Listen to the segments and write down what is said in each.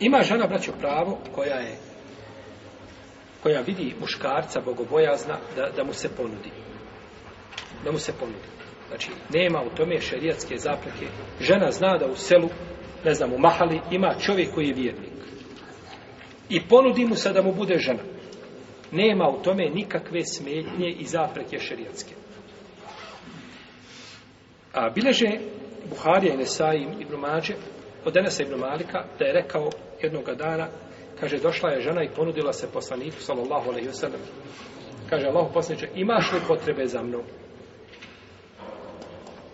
Ima žena, braćo, pravo koja je koja vidi muškarca bogobojazna da, da mu se ponudi. Da mu se ponudi. Znači, nema u tome šerijatske zapreke. Žena zna da u selu, ne znam, u Mahali, ima čovjek koji je vjernik. I ponudi mu se da mu bude žena. Nema u tome nikakve smetnje i zapreke šerijatske. A bileže Buharija i Nesajim i Brumađe od Enesa Ibn Malika da je rekao jednog dana, kaže, došla je žena i ponudila se poslaniku, sallallahu alaihi wasallam. Kaže, Allahu poslaniče, imaš li potrebe za mnom?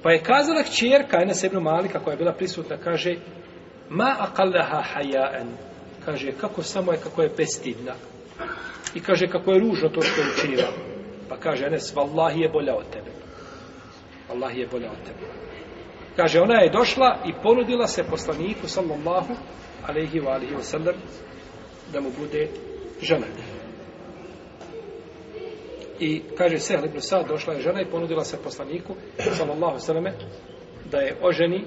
Pa je kazala kćerka, Enes ibn Malika, koja je bila prisutna, kaže, ma akallaha haja'en. Kaže, kako samo je, kako je bestidna. I kaže, kako je ružno to što je učinila. Pa kaže, Enes, vallahi je bolja od tebe. Allah je bolja od tebe. Kaže, ona je došla i ponudila se poslaniku sallallahu alaihi wa alaihi wa sallam da mu bude žena. I kaže, Sehle ibn Sa'd došla je žena i ponudila se poslaniku sallallahu alaihi da je oženi,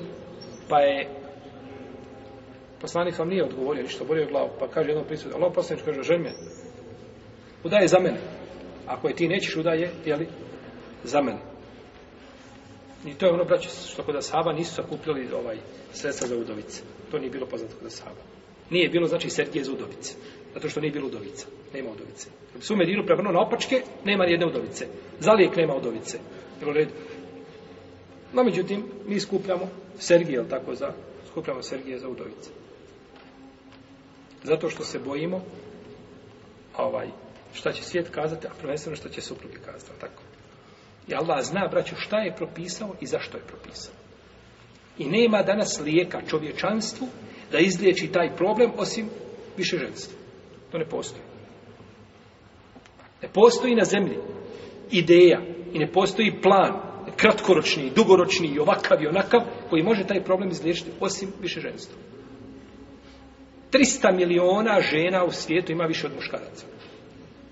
pa je poslanik vam nije odgovorio ništa, borio glavu, pa kaže jednom prisutu, Allah poslanič kaže, žen me, udaje za mene. Ako je ti nećeš, udaje, jeli, za mene. I to je ono, braće, što kod Asaba nisu sakupljali ovaj sredstva za udovice. To nije bilo poznato kod Asaba. Nije bilo, znači, sredje za udovice. Zato što nije bilo udovica. Nema udovice. Kad su Medinu prevrnu na opačke, nema jedne udovice. Zalijek nema udovice. Bilo red. No, međutim, mi skupljamo Sergije, jel tako, za, skupljamo Sergije za udovice. Zato što se bojimo ovaj, šta će svijet kazati, a prvenstveno šta će suprugi kazati, tako. I Allah zna, braću, šta je propisao i zašto je propisao. I nema danas lijeka čovječanstvu da izliječi taj problem osim više ženstva. To ne postoji. Ne postoji na zemlji ideja i ne postoji plan kratkoročni, dugoročni i ovakav i onakav koji može taj problem izliječiti osim više ženstva. 300 miliona žena u svijetu ima više od muškaraca.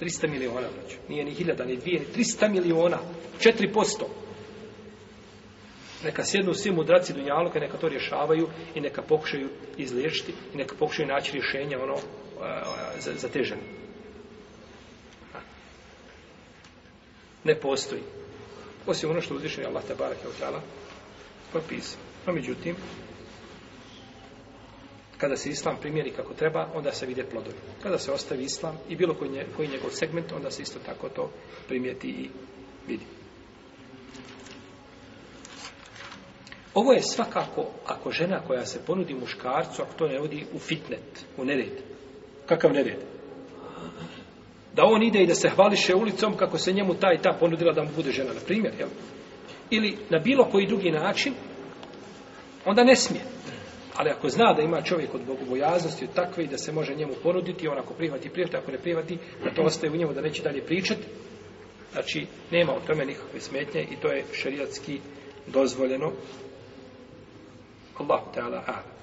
300 miliona, braću. Nije ni hiljada, ni dvije, ni 300 miliona. 4%. Neka sjednu svi mudraci Dunjaluka, neka to rješavaju i neka pokušaju izliječiti i neka pokušaju naći rješenje ono, e, za, za te žene. Ne postoji. Osim ono što uzvišenje Allah te barake od tjela propisao. No, međutim, kada se islam primjeri kako treba, onda se vide plodovi. Kada se ostavi islam i bilo koji, nje, koji njegov segment, onda se isto tako to primijeti i vidi. Ovo je svakako, ako žena koja se ponudi muškarcu, ako to ne vodi u fitnet, u nered. Kakav nered? Da on ide i da se hvališe ulicom kako se njemu ta i ta ponudila da mu bude žena, na primjer, jel? Ili na bilo koji drugi način, onda ne smije. Ali ako zna da ima čovjek od Bogu bojaznosti od takve i da se može njemu ponuditi, on ako prihvati, prihvati, ako ne prihvati, da to ostaje u njemu da neće dalje pričati, znači nema u tome nikakve smetnje i to je šariatski dozvoljeno. Allah te ala ala.